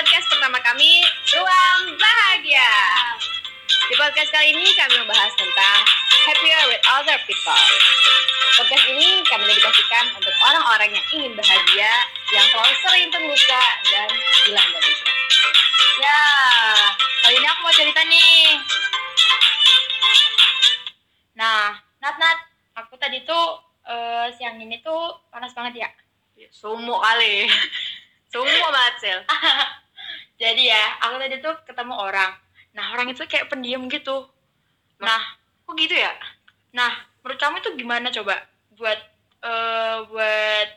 podcast pertama kami, Ruang Bahagia. Di podcast kali ini kami membahas tentang happier with other people. Podcast ini kami dedikasikan untuk orang-orang yang ingin bahagia, yang terlalu sering terluka dan hilang dari Ya, kali ini aku mau cerita nih. Nah, Nat Nat, aku tadi tuh eh, siang ini tuh panas banget ya. Sumo kali. Sumo banget, Sil. Jadi ya, aku tadi tuh ketemu orang. Nah, orang itu kayak pendiam gitu. Nah, Kok gitu ya? nah, menurut kamu itu gimana coba buat eh, buat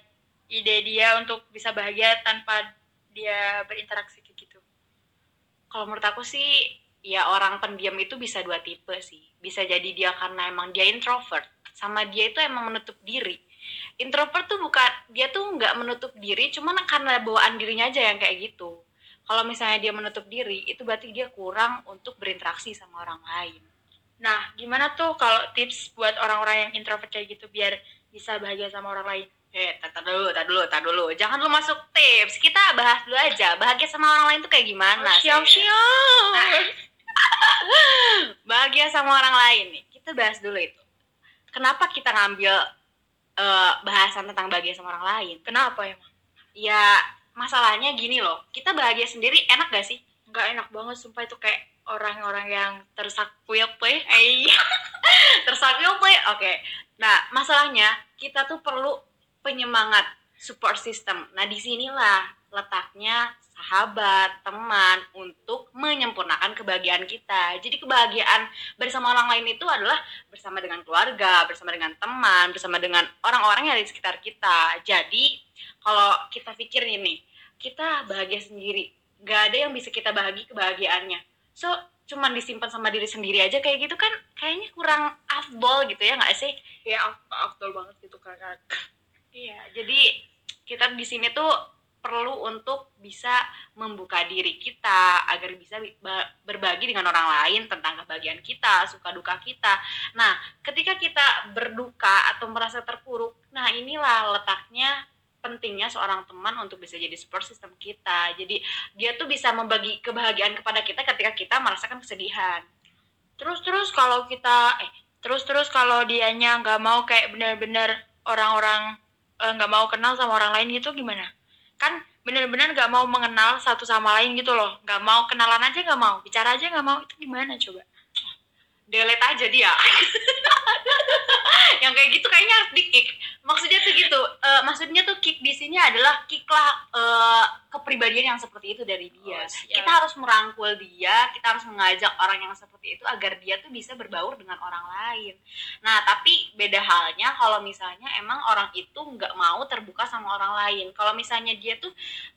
ide dia untuk bisa bahagia tanpa dia berinteraksi kayak gitu? Kalau menurut aku sih, ya orang pendiam itu bisa dua tipe sih. Bisa jadi dia karena emang dia introvert, sama dia itu emang menutup diri. Introvert tuh bukan, dia tuh nggak menutup diri, cuman karena bawaan dirinya aja yang kayak gitu. Kalau misalnya dia menutup diri, itu berarti dia kurang untuk berinteraksi sama orang lain. Nah, gimana tuh kalau tips buat orang-orang yang introvert kayak gitu biar bisa bahagia sama orang lain? Eh, tar tar dulu, tar dulu, tar dulu. Jangan lu masuk tips. Kita bahas dulu aja. Bahagia sama orang lain tuh kayak gimana sih? siap. bahagia sama orang lain nih kita bahas dulu itu kenapa kita ngambil eh, bahasan tentang bahagia sama orang lain Kenapa emang? ya masalahnya gini loh kita bahagia sendiri enak gak sih? Nggak enak banget, sumpah itu kayak orang-orang yang tersakuyuk play. eh tersakit play oke. Nah masalahnya kita tuh perlu penyemangat support system. Nah di sinilah letaknya sahabat teman untuk menyempurnakan kebahagiaan kita. Jadi kebahagiaan bersama orang lain itu adalah bersama dengan keluarga bersama dengan teman bersama dengan orang-orang yang ada di sekitar kita. Jadi kalau kita pikir ini kita bahagia sendiri. Gak ada yang bisa kita bahagi kebahagiaannya. So cuman disimpan sama diri sendiri aja kayak gitu kan kayaknya kurang afdol gitu ya nggak sih? Ya, afdol banget gitu kakak. iya jadi kita di sini tuh perlu untuk bisa membuka diri kita agar bisa bi- ba- berbagi dengan orang lain tentang kebahagiaan kita suka duka kita. Nah ketika kita berduka atau merasa terpuruk nah inilah letaknya pentingnya seorang teman untuk bisa jadi support system kita. Jadi dia tuh bisa membagi kebahagiaan kepada kita ketika kita merasakan kesedihan. Terus-terus kalau kita, eh, terus-terus kalau dianya nggak mau kayak bener-bener orang-orang eh, nggak mau kenal sama orang lain gitu gimana? Kan bener-bener nggak mau mengenal satu sama lain gitu loh. Nggak mau kenalan aja nggak mau, bicara aja nggak mau. Itu gimana coba? delete aja dia yang kayak gitu kayaknya harus di kick maksudnya tuh gitu eh, maksudnya tuh kick di sini adalah kick lah eh, kepribadian yang seperti itu dari dia Oh, siap. kita harus merangkul dia kita harus mengajak orang yang seperti itu agar dia tuh bisa berbaur dengan orang lain nah tapi beda halnya kalau misalnya emang orang itu nggak mau terbuka sama orang lain kalau misalnya dia tuh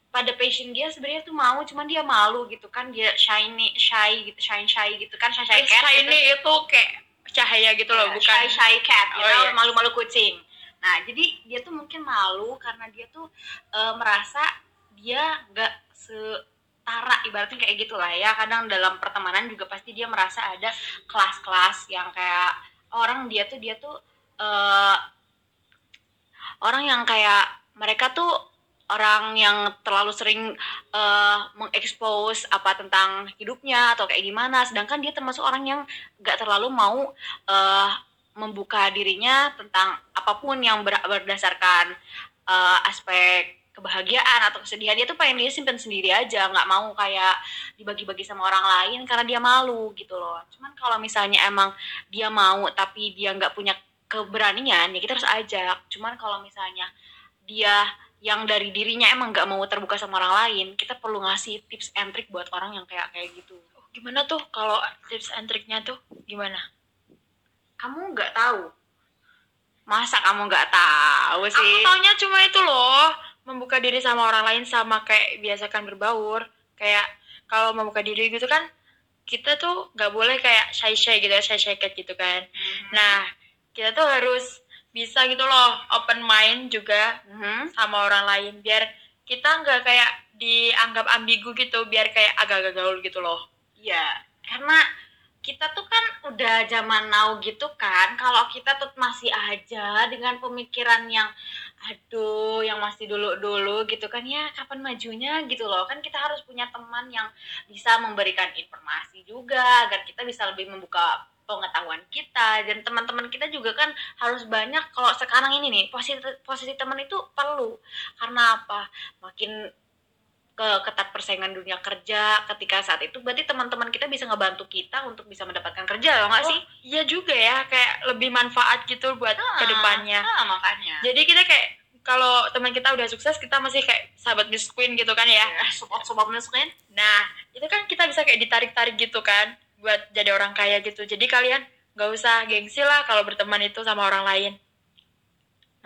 pada passion dia sebenarnya tuh mau cuman dia malu gitu kan dia shiny shy gitu shy shy gitu kan shy shy cat gitu. shiny itu kayak cahaya gitu loh, bukan shy shy cat you Oh, know, iya. malu-malu kucing nah jadi dia tuh mungkin malu karena dia tuh eh, merasa dia nggak setara ibaratnya kayak gitulah ya. Kadang dalam pertemanan juga pasti dia merasa ada kelas-kelas yang kayak orang dia tuh dia tuh eh, orang yang kayak mereka tuh orang yang terlalu sering eh, mengekspos apa tentang hidupnya atau kayak gimana. Sedangkan dia termasuk orang yang nggak terlalu mau eh, membuka dirinya tentang apa pun yang ber- berdasarkan eh, aspek kebahagiaan atau kesedihan dia tuh pengen dia simpen sendiri aja nggak mau kayak dibagi-bagi sama orang lain karena dia malu gitu loh. Cuman kalau misalnya emang dia mau tapi dia nggak punya keberanian ya kita harus ajak. Cuman kalau misalnya dia yang dari dirinya emang nggak mau terbuka sama orang lain kita perlu ngasih tips and trick buat orang yang kayak kayak gitu. Gimana tuh kalau tips and triknya tuh? Gimana? Kamu nggak tahu masa kamu nggak tahu Aku sih taunya cuma itu loh, membuka diri sama orang lain sama kayak biasakan berbaur. Kayak kalau membuka diri gitu kan kita tuh nggak boleh kayak shy shy gitu, shy shy cat gitu kan. Nah kita tuh harus bisa gitu loh open mind juga Mhm. sama orang lain biar kita nggak kayak dianggap ambigu gitu biar kayak agak-agak gaul gitu loh Iya, karena kita tuh kan udah zaman now gitu kan. Kalau kita tuh masih aja dengan pemikiran yang aduh yang masih dulu-dulu gitu kan ya kapan majunya? gitu loh. Kan kita harus punya teman yang bisa memberikan informasi juga agar kita bisa lebih membuka pengetahuan kita. Dan teman-teman kita juga kan harus banyak. Kalau sekarang ini nih posisi posisi teman itu perlu. Karena apa? Makin ke ketat persaingan dunia kerja ketika saat itu berarti teman-teman kita bisa ngebantu kita untuk bisa mendapatkan kerja loh nggak Oh, sih? iya juga ya kayak lebih manfaat gitu buat Ah, ke depannya ah, makanya. jadi kita kayak kalau teman kita udah sukses kita masih kayak sahabat Miss Queen gitu kan ya ya, support-support kan? nah itu kan kita bisa kayak ditarik-tarik gitu kan buat jadi orang kaya gitu jadi kalian nggak usah gengsi lah kalau berteman itu sama orang lain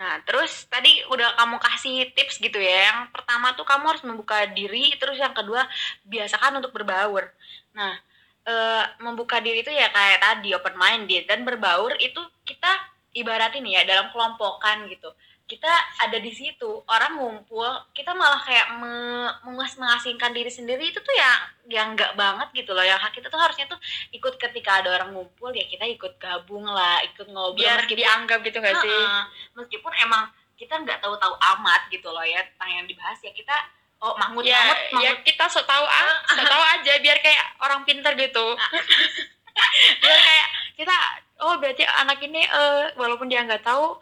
Nah, terus tadi udah kamu kasih tips gitu ya. Yang pertama tuh kamu harus membuka diri, terus yang kedua biasakan untuk berbaur. Nah, eh, membuka diri itu ya kayak tadi open minded dan berbaur itu kita ibaratin ya dalam kelompokan gitu. Kita ada di situ, orang ngumpul, kita malah kayak me- mengas- mengasingkan diri sendiri. Itu tuh yang yang enggak banget gitu loh. Yang kita tuh harusnya tuh ikut ketika ada orang ngumpul ya kita ikut gabung lah, ikut ngobrol. Biar meskipun- dianggap gitu nggak sih? Meskipun emang kita nggak tahu-tahu amat gitu loh ya tentang yang dibahas ya kita oh mangut ya mangut ya mangut. kita so tahu ah so tahu aja biar kayak orang pintar gitu. Biar kayak kita oh berarti anak ini eh, walaupun dia nggak tahu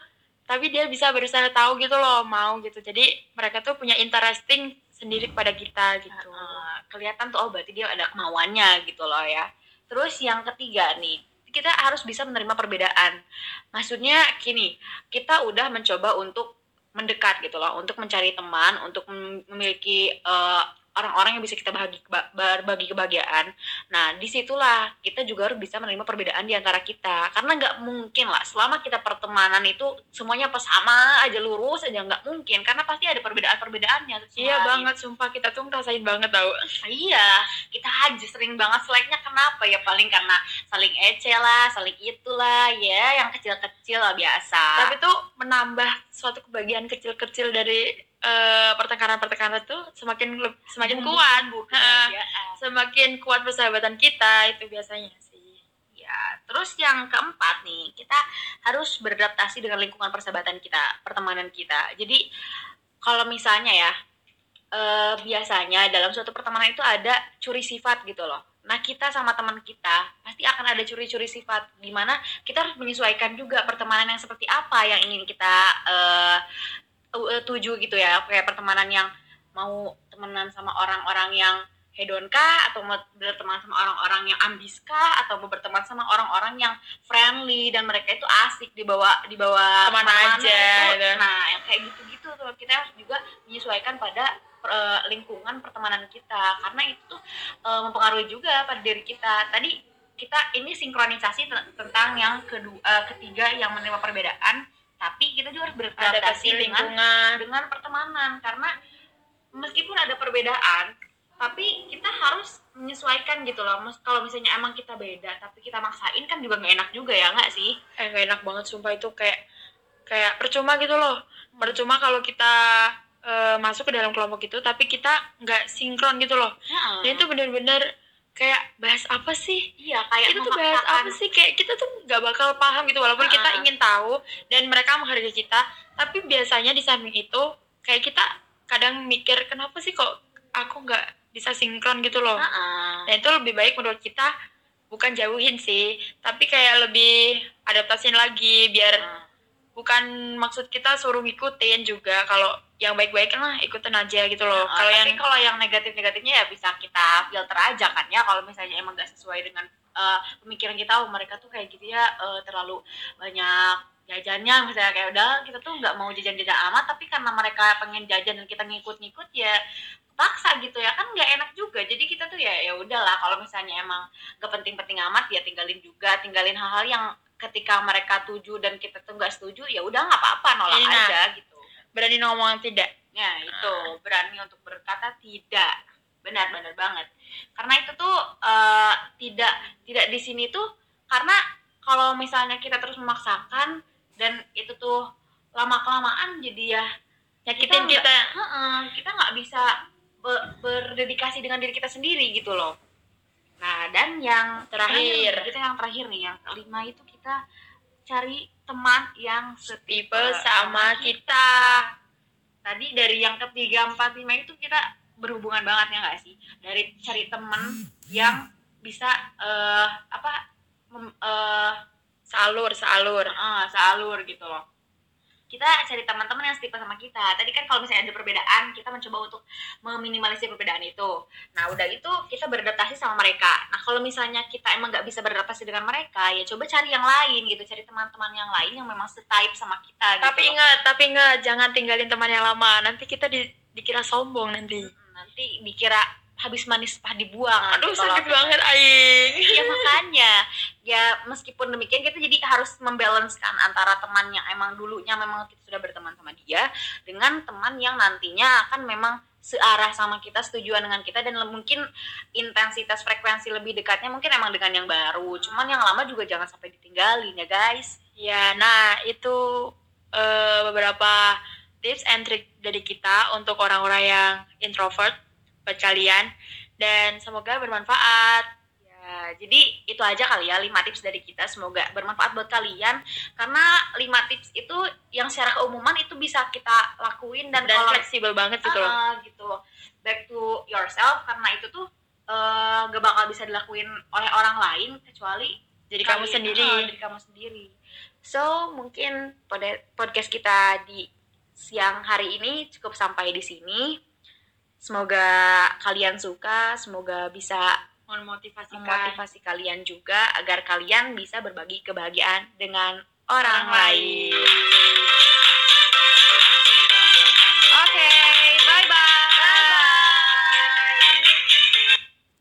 tapi dia bisa berusaha tahu gitu loh mau gitu. Jadi mereka tuh punya interesting sendiri kepada kita gitu. Heeh. kelihatan tuh oh berarti dia ada kemauannya gitu loh ya. Terus yang ketiga nih kita harus bisa menerima perbedaan. Maksudnya gini kita udah mencoba untuk mendekat gitu loh untuk mencari teman untuk mem- memiliki eh, orang-orang yang bisa kita bahagi, ba- berbagi kebahagiaan. Nah di situlah kita juga harus bisa menerima perbedaan di antara kita. Karena nggak mungkin lah selama kita pertemanan itu semuanya apa sama aja lurus aja nggak mungkin. Karena pasti ada perbedaan-perbedaannya iya banget sumpah kita tuh ngerasain banget tau. Iya, kita aja sering banget seleknya. Kenapa ya? Paling karena saling ece lah, saling itulah ya, yang kecil-kecil lah biasa. tapi tuh menambah suatu kebahagiaan kecil-kecil dari eh, pertengkaran-pertengkaran tuh semakin semakin kuat Heeh. kebahagiaan. semakin kuat persahabatan kita itu biasanya sih Ya, terus yang keempat nih, kita harus beradaptasi dengan lingkungan persahabatan kita, pertemanan kita. Jadi kalau misalnya ya, eh, biasanya dalam suatu pertemanan itu ada curi sifat gitu loh. Nah kita sama teman kita pasti akan ada curi-curi sifat, di mana kita harus menyesuaikan juga pertemanan yang seperti apa yang ingin kita eh, tuju gitu ya, kayak pertemanan yang mau temenan sama orang-orang yang hedon kah? Atau mau berteman sama orang-orang yang ambis kah? Atau mau berteman sama orang-orang yang friendly? Dan mereka itu asik dibawa dibawa Ke mana aja, itu. gitu. nah yang kayak gitu-gitu tuh kita harus juga menyesuaikan pada eh, lingkungan pertemanan kita. Karena itu tuh eh, mempengaruhi juga pada diri kita. Tadi kita ini sinkronisasi te- tentang yang kedua eh, ketiga yang menerima perbedaan tapi kita juga harus ada beradaptasi dengan dengan pertemanan. Karena meskipun ada perbedaan tapi kita harus menyesuaikan gitu loh. Mes- kalau misalnya emang kita beda tapi kita maksain kan juga nggak enak juga ya nggak sih? Eh gak enak banget sumpah. Itu kayak kayak percuma gitu loh. Percuma kalau kita eh, masuk ke dalam kelompok itu tapi kita nggak sinkron gitu loh. Dan itu bener-bener kayak bahas apa sih iya kayak itu tuh bahas apa sih kayak kita tuh nggak bakal paham gitu walaupun kita Heeh. ingin tahu dan mereka menghargai kita tapi biasanya di samping itu kayak kita kadang mikir kenapa sih kok aku nggak bisa sinkron gitu loh Heeh. dan itu lebih baik menurut kita bukan jauhin sih tapi kayak lebih adaptasiin lagi biar Heeh. bukan maksud kita suruh ngikutin juga kalau yang baik-baik lah ikutin aja gitu loh. Nah, kalau tapi yang kalau yang negatif-negatifnya ya bisa kita filter aja kan ya. Kalau misalnya emang gak sesuai dengan eh, pemikiran kita oh mereka tuh kayak gitu ya eh, terlalu banyak jajannya misalnya kayak udah kita tuh nggak mau jajan-jajan amat tapi karena mereka pengen jajan dan kita ngikut-ngikut ya paksa gitu ya. Kan nggak enak juga. Jadi kita tuh ya ya udahlah. Kalau misalnya emang gak penting-penting amat ya tinggalin juga. Tinggalin hal-hal yang ketika mereka tuju dan kita tuh nggak setuju ya udah nggak apa-apa. Nolak nah. aja gitu berani ngomong tidak? Ya itu. Berani untuk berkata tidak. Benar-benar banget. Karena itu tuh eh, tidak tidak di sini tuh karena kalau misalnya kita terus memaksakan dan itu tuh lama kelamaan jadi ya nyakitin nggak- kita kita nggak bisa be- berdedikasi dengan diri kita sendiri gitu loh. Nah, dan yang Terakhir. kita yang terakhir nih, yang kelima itu kita cari teman yang setipe tipe sama kita Tadi dari yang ketiga, empat, lima itu kita berhubungan banget ya nggak sih? Dari cari teman yang bisa eh apa mem- eh salur salur eh, sealur gitu loh. Kita cari teman-teman yang setipe sama kita. Tadi kan kalau misalnya ada perbedaan, kita mencoba untuk meminimalisir perbedaan itu. Nah, udah itu kita beradaptasi sama mereka. Nah, kalau misalnya kita emang nggak bisa beradaptasi dengan mereka, ya coba cari yang lain gitu, cari teman-teman yang lain yang memang setype sama kita. tapi gitu loh. ingat tapi ingat jangan tinggalin teman yang lama nanti kita di, dikira sombong nanti nanti dikira habis manis pah dibuang. aduh gitu loh. sakit banget aing Iya makanya ya meskipun demikian kita jadi harus membalancekan antara teman yang emang dulunya memang kita sudah berteman sama dia dengan teman yang nantinya akan memang searah sama kita setujuan dengan kita dan mungkin intensitas frekuensi lebih dekatnya mungkin emang dengan yang baru cuman yang lama juga jangan sampai ditinggalin ya guys ya nah itu eh, beberapa tips and trick dari kita untuk orang-orang yang introvert buat kalian. Dan semoga bermanfaat. Ya jadi itu aja kali ya lima tips dari kita. Semoga bermanfaat buat kalian. Karena lima tips itu yang secara keumuman itu bisa kita lakuin dan, dan, kalau fleksibel banget gitu loh. Ah, gitu. Back to yourself karena itu tuh eh, gak bakal bisa dilakuin oleh orang lain kecuali jadi kamu kalian- sendiri. ah, dari kamu sendiri. So mungkin pod- podcast kita di siang hari ini cukup sampai di sini semoga kalian suka semoga bisa memotivasi kalian juga agar kalian bisa berbagi kebahagiaan dengan orang, Orang lain. lain.